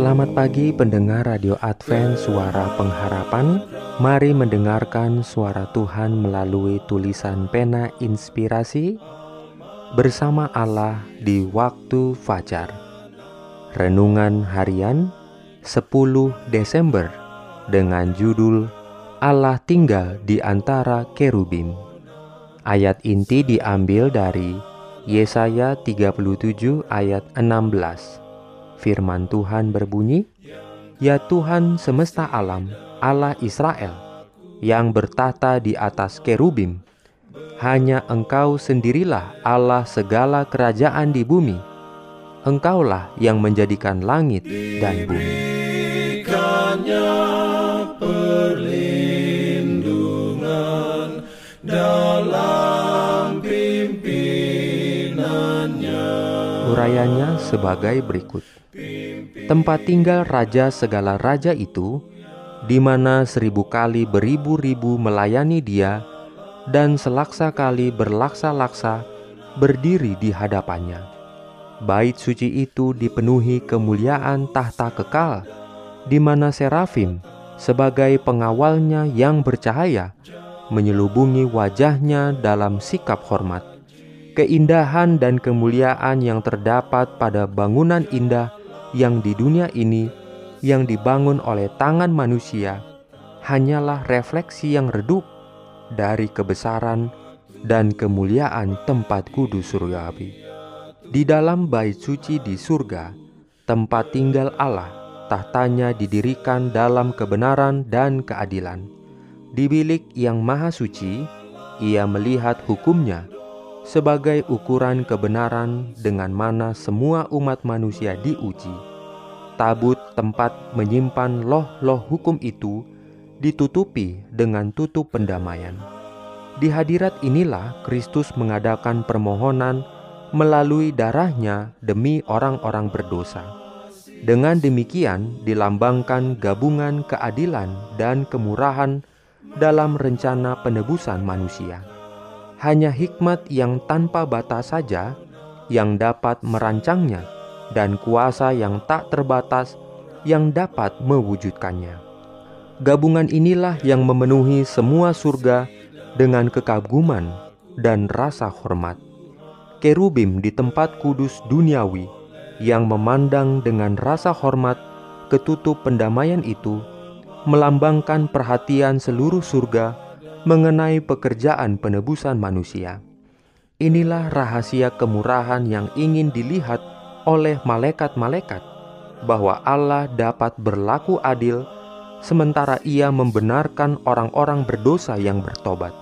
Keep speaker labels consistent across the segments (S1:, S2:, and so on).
S1: Selamat pagi pendengar Radio Advent Suara Pengharapan. Mari mendengarkan suara Tuhan melalui tulisan pena inspirasi Bersama Allah di waktu fajar. Renungan harian 10 Desember Dengan judul Allah tinggal di antara kerubim. Ayat inti diambil dari Yesaya 37 ayat 16 Firman Tuhan berbunyi, "Ya Tuhan semesta alam, Allah Israel, yang bertata di atas kerubim, hanya Engkau sendirilah Allah segala kerajaan di bumi. Engkaulah yang menjadikan langit dan bumi." Urayanya sebagai berikut tempat tinggal raja segala raja itu, di mana seribu kali beribu-ribu melayani dia, dan selaksa kali berlaksa-laksa berdiri di hadapannya. Bait suci itu dipenuhi kemuliaan tahta kekal, di mana serafim sebagai pengawalnya yang bercahaya menyelubungi wajahnya dalam sikap hormat. Keindahan dan kemuliaan yang terdapat pada bangunan indah yang di dunia ini yang dibangun oleh tangan manusia hanyalah refleksi yang redup dari kebesaran dan kemuliaan tempat kudus surgawi. Di dalam bait suci di surga, tempat tinggal Allah, tahtanya didirikan dalam kebenaran dan keadilan. Di bilik yang maha suci, ia melihat hukumnya sebagai ukuran kebenaran dengan mana semua umat manusia diuji. Tabut tempat menyimpan loh-loh hukum itu ditutupi dengan tutup pendamaian. Di hadirat inilah Kristus mengadakan permohonan melalui darahnya demi orang-orang berdosa. Dengan demikian dilambangkan gabungan keadilan dan kemurahan dalam rencana penebusan manusia hanya hikmat yang tanpa batas saja yang dapat merancangnya, dan kuasa yang tak terbatas yang dapat mewujudkannya. Gabungan inilah yang memenuhi semua surga dengan kekaguman dan rasa hormat. Kerubim di tempat kudus duniawi yang memandang dengan rasa hormat ketutup pendamaian itu melambangkan perhatian seluruh surga mengenai pekerjaan penebusan manusia. Inilah rahasia kemurahan yang ingin dilihat oleh malaikat-malaikat, bahwa Allah dapat berlaku adil sementara Ia membenarkan orang-orang berdosa yang bertobat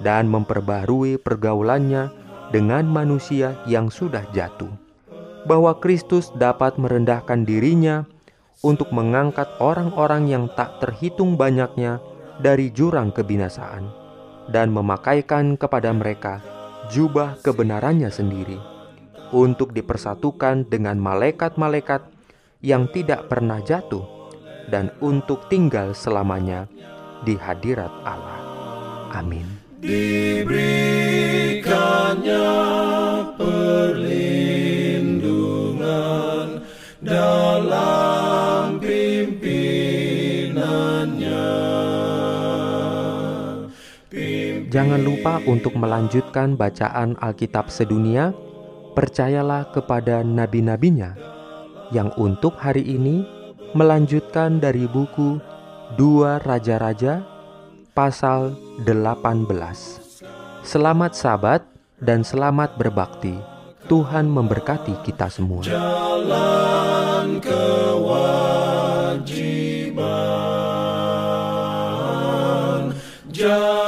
S1: dan memperbarui pergaulannya dengan manusia yang sudah jatuh. Bahwa Kristus dapat merendahkan dirinya untuk mengangkat orang-orang yang tak terhitung banyaknya dari jurang kebinasaan dan memakaikan kepada mereka jubah kebenarannya sendiri untuk dipersatukan dengan malaikat-malaikat yang tidak pernah jatuh dan untuk tinggal selamanya di hadirat Allah. Amin.
S2: Diberikannya perlindungan dalam
S1: Jangan lupa untuk melanjutkan bacaan Alkitab sedunia. Percayalah kepada nabi-nabinya yang untuk hari ini melanjutkan dari buku Dua Raja-Raja pasal 18. Selamat sabat dan selamat berbakti. Tuhan memberkati kita semua.
S2: Jalan kewajiban. Jalan